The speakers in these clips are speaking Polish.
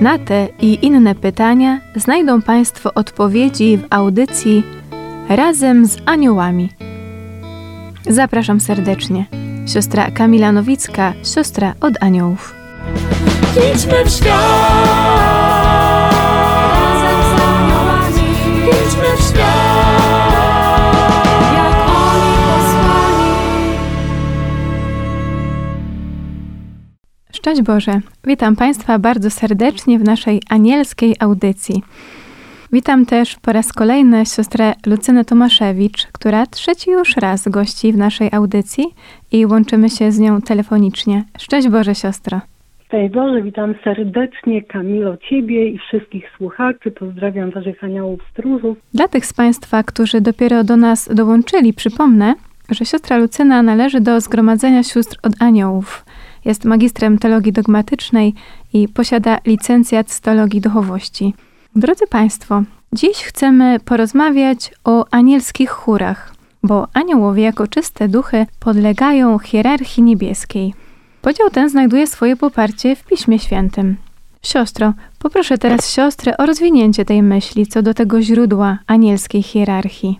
Na te i inne pytania znajdą Państwo odpowiedzi w audycji Razem z Aniołami. Zapraszam serdecznie. Siostra Kamila Nowicka, siostra od aniołów. Idźmy w świat. Szczęść Boże! Witam Państwa bardzo serdecznie w naszej anielskiej audycji. Witam też po raz kolejny siostrę Lucynę Tomaszewicz, która trzeci już raz gości w naszej audycji i łączymy się z nią telefonicznie. Szczęść Boże, siostro! Szczęść Boże, witam serdecznie Kamilo Ciebie i wszystkich słuchaczy. Pozdrawiam Waszych aniołów stróżów. Dla tych z Państwa, którzy dopiero do nas dołączyli, przypomnę, że siostra Lucyna należy do Zgromadzenia Sióstr od Aniołów. Jest magistrem teologii dogmatycznej i posiada licencjat z teologii duchowości. Drodzy Państwo, dziś chcemy porozmawiać o anielskich chórach, bo aniołowie jako czyste duchy podlegają hierarchii niebieskiej. Podział ten znajduje swoje poparcie w Piśmie Świętym. Siostro, poproszę teraz siostrę o rozwinięcie tej myśli co do tego źródła anielskiej hierarchii.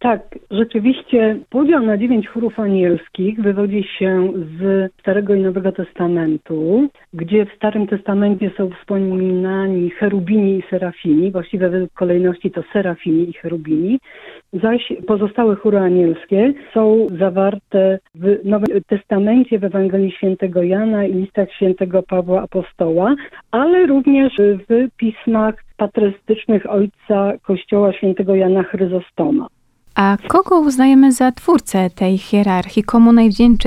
Tak, rzeczywiście podział na dziewięć chórów anielskich wywodzi się z Starego i Nowego Testamentu, gdzie w Starym Testamencie są wspominani cherubini i serafini, właściwie według kolejności to serafini i cherubini, zaś pozostałe chóry anielskie są zawarte w Nowym Testamencie, w Ewangelii Świętego Jana i listach Świętego Pawła Apostoła, ale również w pismach patrystycznych Ojca Kościoła Świętego Jana Chryzostoma. A kogo uznajemy za twórcę tej hierarchii? Komu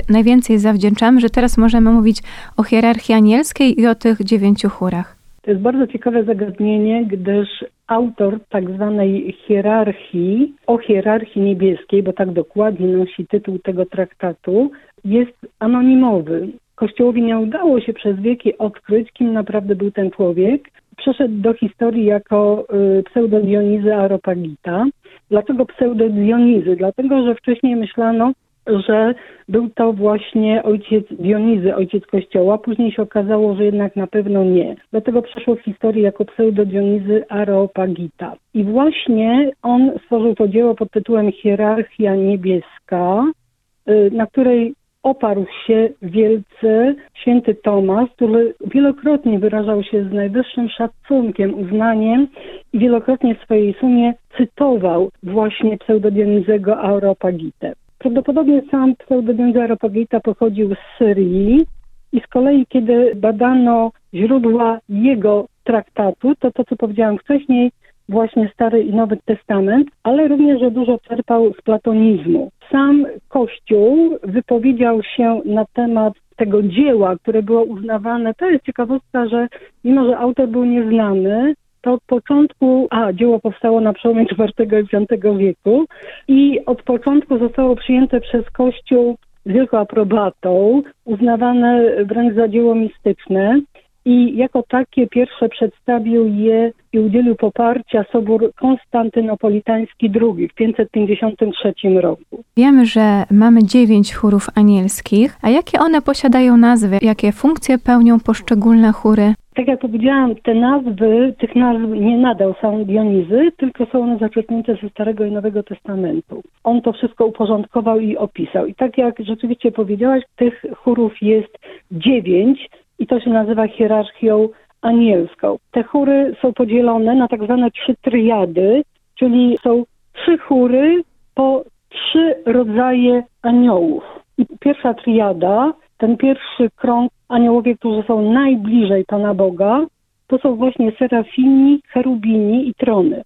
najwięcej zawdzięczamy, że teraz możemy mówić o hierarchii anielskiej i o tych dziewięciu chórach? To jest bardzo ciekawe zagadnienie, gdyż autor tak zwanej hierarchii, o hierarchii niebieskiej, bo tak dokładnie nosi tytuł tego traktatu, jest anonimowy. Kościołowi nie udało się przez wieki odkryć, kim naprawdę był ten człowiek. Przeszedł do historii jako y, pseudo Dionizy Aropagita. Dlaczego pseudo Dionizy? Dlatego, że wcześniej myślano, że był to właśnie ojciec Dionizy, ojciec kościoła. Później się okazało, że jednak na pewno nie. Dlatego przeszło w historii jako pseudo Dionizy Areopagita. I właśnie on stworzył to dzieło pod tytułem Hierarchia Niebieska, y, na której oparł się wielce święty Tomasz, który wielokrotnie wyrażał się z najwyższym szacunkiem, uznaniem i wielokrotnie w swojej sumie cytował właśnie pseudodionizego Areopagitę. Prawdopodobnie sam pseudodonizy Areopagita pochodził z Syrii i z kolei kiedy badano źródła jego traktatu, to to co powiedziałam wcześniej, właśnie Stary i Nowy Testament, ale również, że dużo czerpał z platonizmu. Sam Kościół wypowiedział się na temat tego dzieła, które było uznawane. To jest ciekawostka, że mimo, że autor był nieznany, to od początku, a dzieło powstało na przełomie IV i V wieku i od początku zostało przyjęte przez Kościół z wielką aprobatą, uznawane wręcz za dzieło mistyczne i jako takie pierwsze przedstawił je i udzielił poparcia Sobór Konstantynopolitański II w 553 roku. Wiemy, że mamy dziewięć chórów anielskich, a jakie one posiadają nazwy, jakie funkcje pełnią poszczególne chóry? Tak jak powiedziałam, te nazwy, tych nazw nie nadał sam Dionizy, tylko są one zaczerpnięte ze Starego i Nowego Testamentu. On to wszystko uporządkował i opisał. I tak jak rzeczywiście powiedziałaś, tych chórów jest dziewięć i to się nazywa hierarchią anielską. Te chóry są podzielone na tak zwane trzy triady, czyli są trzy chóry po trzy rodzaje aniołów. I pierwsza triada, ten pierwszy krąg aniołowie, którzy są najbliżej Pana Boga, to są właśnie serafini, cherubini i trony.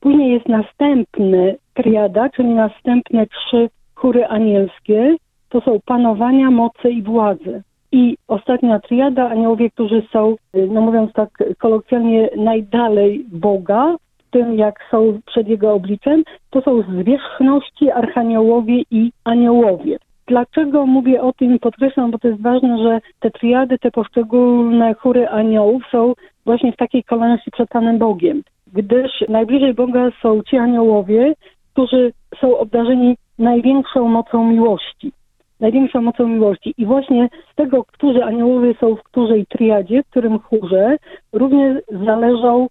Później jest następny triada, czyli następne trzy chóry anielskie, to są panowania, moce i władze. I ostatnia triada, aniołowie, którzy są, y, no mówiąc tak kolokwialnie, najdalej Boga, w tym jak są przed Jego obliczem, to są zwierzchności, archaniołowie i aniołowie. Dlaczego mówię o tym i podkreślam, bo to jest ważne, że te triady, te poszczególne chóry aniołów są właśnie w takiej kolejności przed Panem Bogiem, gdyż najbliżej Boga są ci aniołowie, którzy są obdarzeni największą mocą miłości. Największą mocą miłości. I właśnie z tego, którzy aniołowie są w której triadzie, w którym chórze, również zależą,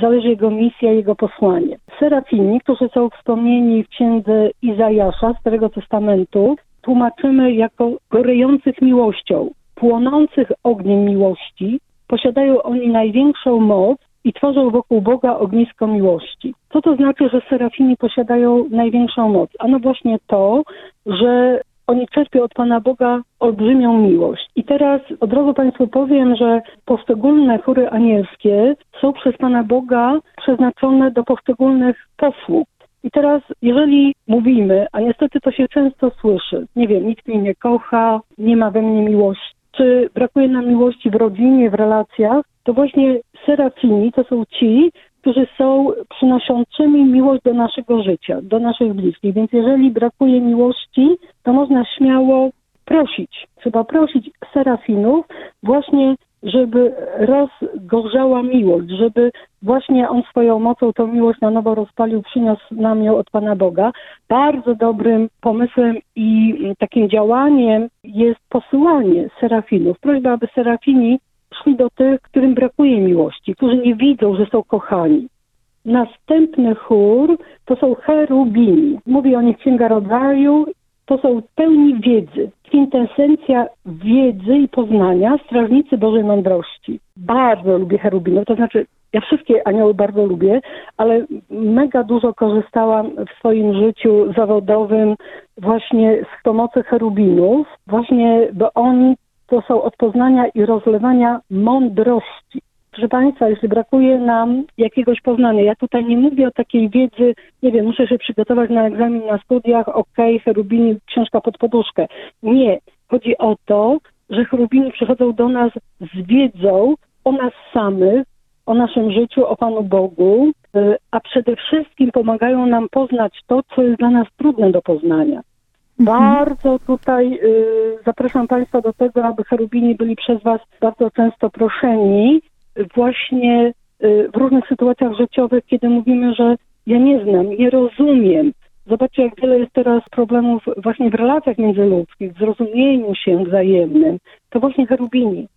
zależy jego misja, jego posłanie. Serafini, którzy są wspomnieni w księdze Izajasza, Starego Testamentu, tłumaczymy jako gorejących miłością, płonących ogniem miłości, posiadają oni największą moc i tworzą wokół Boga ognisko miłości. Co to znaczy, że serafini posiadają największą moc? Ano właśnie to, że oni czerpią od Pana Boga olbrzymią miłość. I teraz od razu Państwu powiem, że poszczególne chóry anielskie są przez Pana Boga przeznaczone do poszczególnych posług. I teraz, jeżeli mówimy, a niestety to się często słyszy, nie wiem, nikt mnie nie kocha, nie ma we mnie miłości, czy brakuje nam miłości w rodzinie, w relacjach, to właśnie serafini to są ci, którzy są przynoszącymi miłość do naszego życia, do naszych bliskich. Więc jeżeli brakuje miłości, to można śmiało prosić. Trzeba prosić serafinów właśnie żeby rozgorzała miłość, żeby właśnie On swoją mocą tą miłość na nowo rozpalił, przyniósł nam ją od Pana Boga. Bardzo dobrym pomysłem i takim działaniem jest posyłanie serafinów. Prośba, aby serafini szli do tych, którym brakuje miłości, którzy nie widzą, że są kochani. Następny chór to są cherubini. Mówi o nich Księga Rodzaju to są pełni wiedzy, kwintesencja wiedzy i poznania, strażnicy Bożej Mądrości. Bardzo lubię cherubinów, to znaczy ja wszystkie anioły bardzo lubię, ale mega dużo korzystałam w swoim życiu zawodowym właśnie z pomocy cherubinów, właśnie, bo oni to są od poznania i rozlewania mądrości. Proszę Państwa, jeśli brakuje nam jakiegoś poznania, ja tutaj nie mówię o takiej wiedzy, nie wiem, muszę się przygotować na egzamin na studiach, okej, okay, cherubini, książka pod poduszkę. Nie. Chodzi o to, że cherubini przychodzą do nas z wiedzą o nas samych, o naszym życiu, o Panu Bogu, y, a przede wszystkim pomagają nam poznać to, co jest dla nas trudne do poznania. Bardzo tutaj y, zapraszam Państwa do tego, aby cherubini byli przez Was bardzo często proszeni, właśnie y, w różnych sytuacjach życiowych, kiedy mówimy, że ja nie znam, nie rozumiem. Zobaczcie, jak wiele jest teraz problemów właśnie w relacjach międzyludzkich, w zrozumieniu się wzajemnym. To właśnie cherubini.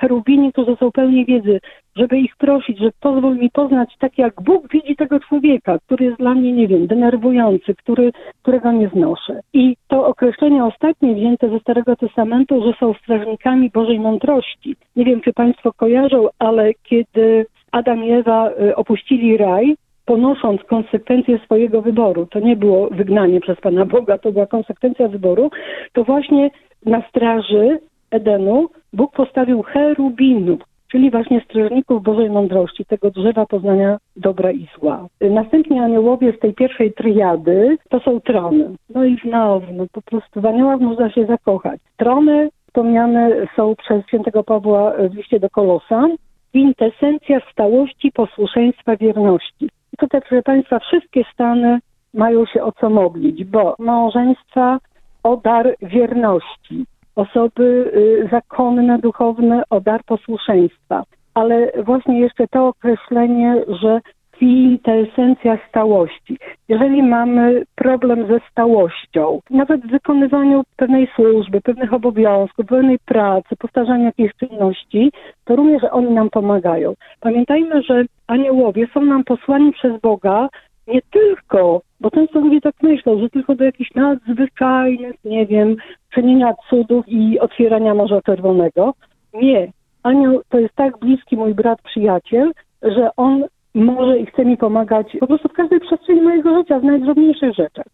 Cherubini, którzy są pełni wiedzy, żeby ich prosić, że pozwól mi poznać tak, jak Bóg widzi tego człowieka, który jest dla mnie, nie wiem, denerwujący, który, którego nie znoszę. I to określenie ostatnie wzięte ze Starego Testamentu, że są strażnikami Bożej mądrości. Nie wiem, czy Państwo kojarzą, ale kiedy Adam i Ewa y, opuścili raj, ponosząc konsekwencje swojego wyboru, to nie było wygnanie przez Pana Boga, to była konsekwencja wyboru, to właśnie na straży Edenu Bóg postawił cherubinów, czyli właśnie strażników Bożej Mądrości, tego drzewa poznania dobra i zła. Następnie aniołowie z tej pierwszej triady to są trony. No i znowu, no po prostu w aniołach można się zakochać. Trony wspomniane są przez świętego Pawła w liście do Kolosa, kwintesencja stałości, posłuszeństwa, wierności. I tutaj, proszę Państwa, wszystkie stany mają się o co modlić, bo małżeństwa o dar wierności, osoby y, zakonne, duchowne o dar posłuszeństwa. Ale właśnie jeszcze to określenie, że kwintesencja stałości. Jeżeli mamy problem ze stałością, nawet w wykonywaniu pewnej służby, pewnych obowiązków, pewnej pracy, powtarzaniu jakichś czynności, to również oni nam pomagają. Pamiętajmy, że aniołowie są nam posłani przez Boga nie tylko, bo często ludzie tak myślą, że tylko do jakichś nadzwyczajnych, nie wiem, czynienia cudów i otwierania Morza Czerwonego. Nie. Anioł to jest tak bliski mój brat, przyjaciel, że on może i chce mi pomagać po prostu w każdej przestrzeni mojego życia, w najdrobniejszych rzeczach.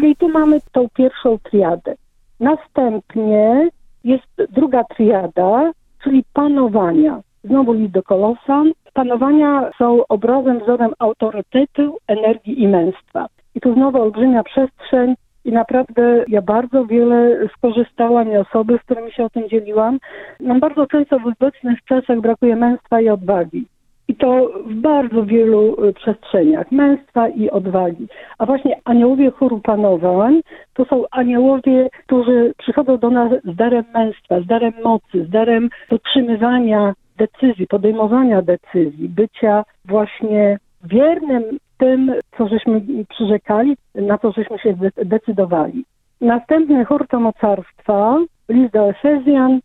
Czyli tu mamy tą pierwszą triadę. Następnie jest druga triada, czyli panowania. Znowu list do Kolosan. Panowania są obrazem, wzorem autorytetu, energii i męstwa. I tu znowu olbrzymia przestrzeń I naprawdę ja bardzo wiele skorzystałam i osoby, z którymi się o tym dzieliłam. Nam bardzo często w obecnych czasach brakuje męstwa i odwagi. I to w bardzo wielu y, przestrzeniach męstwa i odwagi. A właśnie aniołowie chóru panowań to są aniołowie, którzy przychodzą do nas z darem męstwa, z darem mocy, z darem dotrzymywania decyzji, podejmowania decyzji, bycia właśnie wiernym tym, co żeśmy przyrzekali, na co żeśmy się decydowali. Następny chór to mocarstwa, list do Efezjan,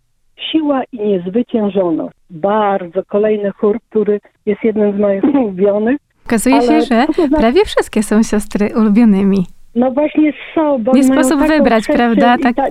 siła i niezwyciężoność. Bardzo kolejny chór, który jest jednym z moich ulubionych. Okazuje Ale się, że prawie wszystkie są siostry ulubionymi. No właśnie są, bo Nie sposób wybrać, prawda? i Tak. Ta,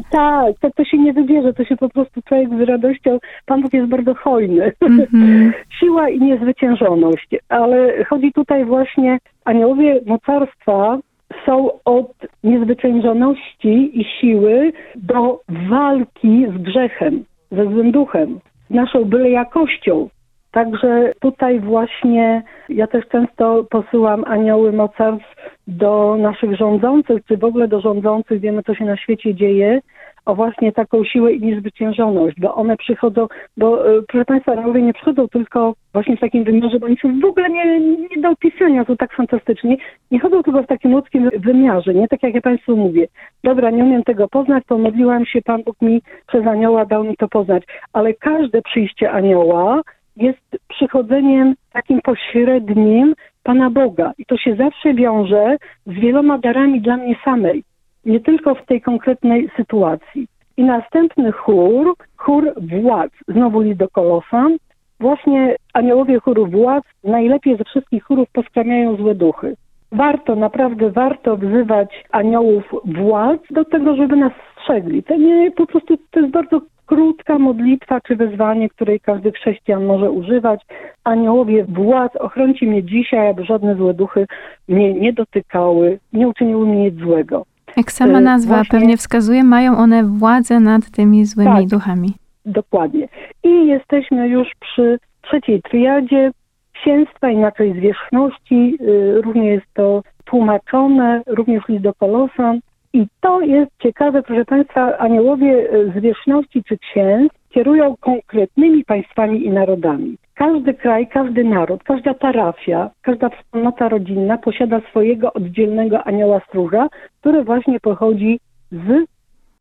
tak, to, się nie wybierze, to się po prostu człowiek z radością, Pan Bóg jest bardzo hojny. Mhm. Siła i niezwyciężoność, ale chodzi tutaj właśnie, aniołowie mocarstwa są od niezwyciężoności i siły do walki z grzechem, ze złym duchem, z naszą byle jakością. Także tutaj właśnie ja też często posyłam anioły mocarstw do naszych rządzących, czy w ogóle do rządzących, wiemy co się na świecie dzieje, o właśnie taką siłę i niezwyciężoność, bo one przychodzą, bo e, proszę Państwa, aniołowie nie przychodzą tylko właśnie w takim wymiarze, bo oni są w ogóle nie, nie do opisania, to tak fantastycznie, nie chodzą tylko w takim ludzkim wymiarze, nie? Tak jak ja Państwu mówię. Dobra, nie umiem tego poznać, pomodliłam się, Pan Bóg mi przez anioła dał mi to poznać, ale każde przyjście anioła jest przychodzeniem takim pośrednim Pana Boga. I to się zawsze wiąże z wieloma darami dla mnie samej, nie tylko w tej konkretnej sytuacji. I następny chór, chór władz, znowu list do Kolosan. Właśnie aniołowie chóru władz najlepiej ze wszystkich chórów poskramiają złe duchy. Warto, naprawdę warto wzywać aniołów władz do tego, żeby nas strzegli. To nie, po prostu to jest bardzo krótka modlitwa czy wezwanie, której każdy chrześcijan może używać. Aniołowie władz, ochroncie mnie dzisiaj, aby żadne złe duchy mnie nie dotykały, nie uczyniły mi nic złego. Jak sama E, nazwa właśnie- pewnie wskazuje, mają one władzę nad tymi złymi Tak. duchami. Dokładnie. I jesteśmy już przy trzeciej triadzie, księstwa, inaczej zwierzchności. y, Również jest to tłumaczone, również list do Kolosan. I to jest ciekawe, proszę Państwa, aniołowie y, zwierzchności czy księstw kierują konkretnymi państwami i narodami. Każdy kraj, każdy naród, każda parafia, każda wspólnota rodzinna posiada swojego oddzielnego anioła stróża, który właśnie pochodzi z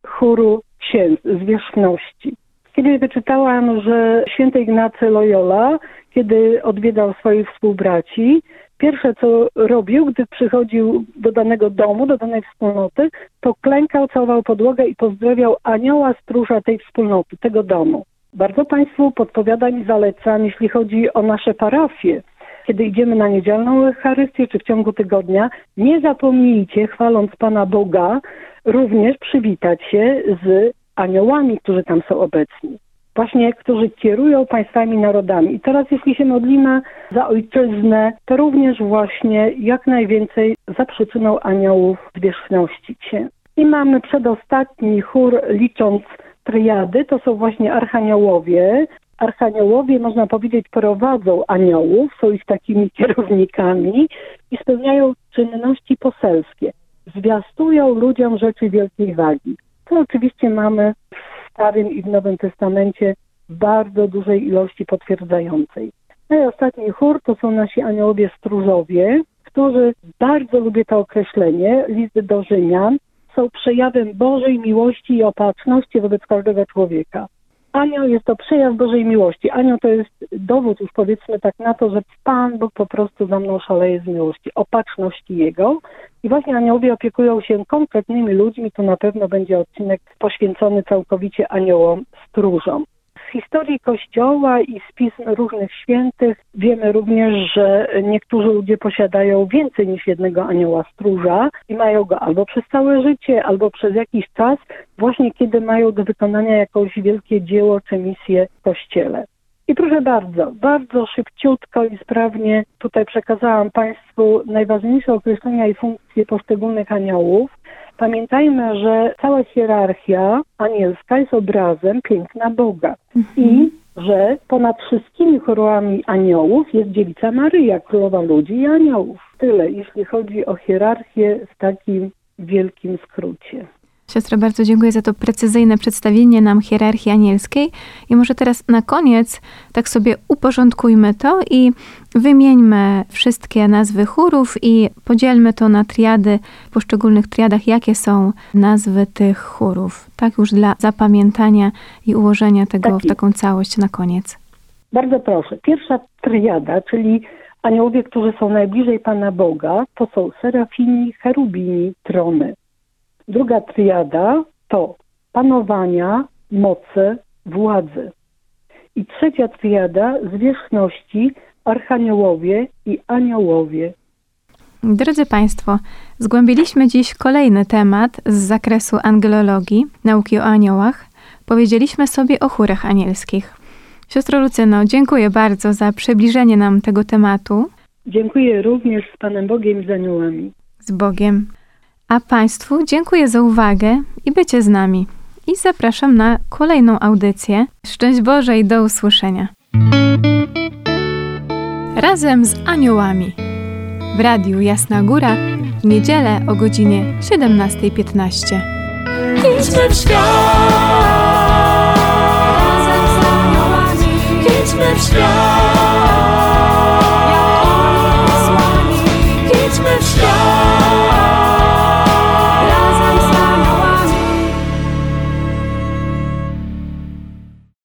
chóru księstw, zwierzchności. Kiedyś wyczytałam, że święty Ignacy Loyola, kiedy odwiedzał swoich współbraci, pierwsze co robił, gdy przychodził do danego domu, do danej wspólnoty, to klękał, całował podłogę i pozdrawiał anioła stróża tej wspólnoty, tego domu. Bardzo Państwu podpowiadam i zalecam, jeśli chodzi o nasze parafie. Kiedy idziemy na niedzielną Eucharystię czy w ciągu tygodnia, nie zapomnijcie, chwaląc Pana Boga, również przywitać się z aniołami, którzy tam są obecni. Właśnie, którzy kierują państwami, narodami. I teraz, jeśli się modlimy za ojczyznę, to również właśnie jak najwięcej za przyczyną aniołów zwierzchności księg. I mamy przedostatni chór, licząc triady, to są właśnie archaniołowie. Archaniołowie, można powiedzieć, prowadzą aniołów, są ich takimi kierownikami i spełniają czynności poselskie. Zwiastują ludziom rzeczy wielkiej wagi. To oczywiście mamy w Starym i w Nowym Testamencie bardzo dużej ilości potwierdzającej. No i ostatni chór to są nasi aniołowie stróżowie, którzy, bardzo lubię to określenie, list do Rzymian, są przejawem Bożej miłości i opatrzności wobec każdego człowieka. Anioł jest to przejaw Bożej miłości. Anioł to jest dowód już powiedzmy tak na to, że Pan Bóg po prostu za mną szaleje z miłości, opatrzności Jego. I właśnie aniołowie opiekują się konkretnymi ludźmi. Tu na pewno będzie odcinek poświęcony całkowicie aniołom stróżom. Z historii Kościoła i z pism różnych świętych wiemy również, że niektórzy ludzie posiadają więcej niż jednego anioła stróża i mają go albo przez całe życie, albo przez jakiś czas, właśnie kiedy mają do wykonania jakieś wielkie dzieło czy misję w Kościele. I proszę bardzo, bardzo szybciutko i sprawnie tutaj przekazałam Państwu najważniejsze określenia i funkcje poszczególnych aniołów. Pamiętajmy, że cała hierarchia anielska jest obrazem piękna Boga i że ponad wszystkimi chorobami aniołów jest dziewica Maryja, królowa ludzi i aniołów. Tyle, jeśli chodzi o hierarchię w takim wielkim skrócie. Siostro, bardzo dziękuję za to precyzyjne przedstawienie nam hierarchii anielskiej. I może teraz na koniec tak sobie uporządkujmy to i wymieńmy wszystkie nazwy chórów i podzielmy to na triady, w poszczególnych triadach, jakie są nazwy tych chórów. Tak już dla zapamiętania i ułożenia tego Tak w taką całość na koniec. Bardzo proszę. Pierwsza triada, czyli aniołowie, którzy są najbliżej Pana Boga, to są serafini, cherubini, trony. Druga triada to panowania, moce, władzy. I trzecia triada zwierzchności, archaniołowie i aniołowie. Drodzy Państwo, zgłębiliśmy dziś kolejny temat z zakresu angelologii, nauki o aniołach. Powiedzieliśmy sobie o chórach anielskich. Siostro Lucyno, dziękuję bardzo za przybliżenie nam tego tematu Dziękuję również z Panem Bogiem i z aniołami. z Bogiem. A Państwu dziękuję za uwagę i bycie z nami. I zapraszam na kolejną audycję. Szczęść Boże i do usłyszenia. Razem z aniołami. W Radiu Jasna Góra w niedzielę o godzinie 17.15. Idźmy w świat, Razem z aniołami idźmy w świat.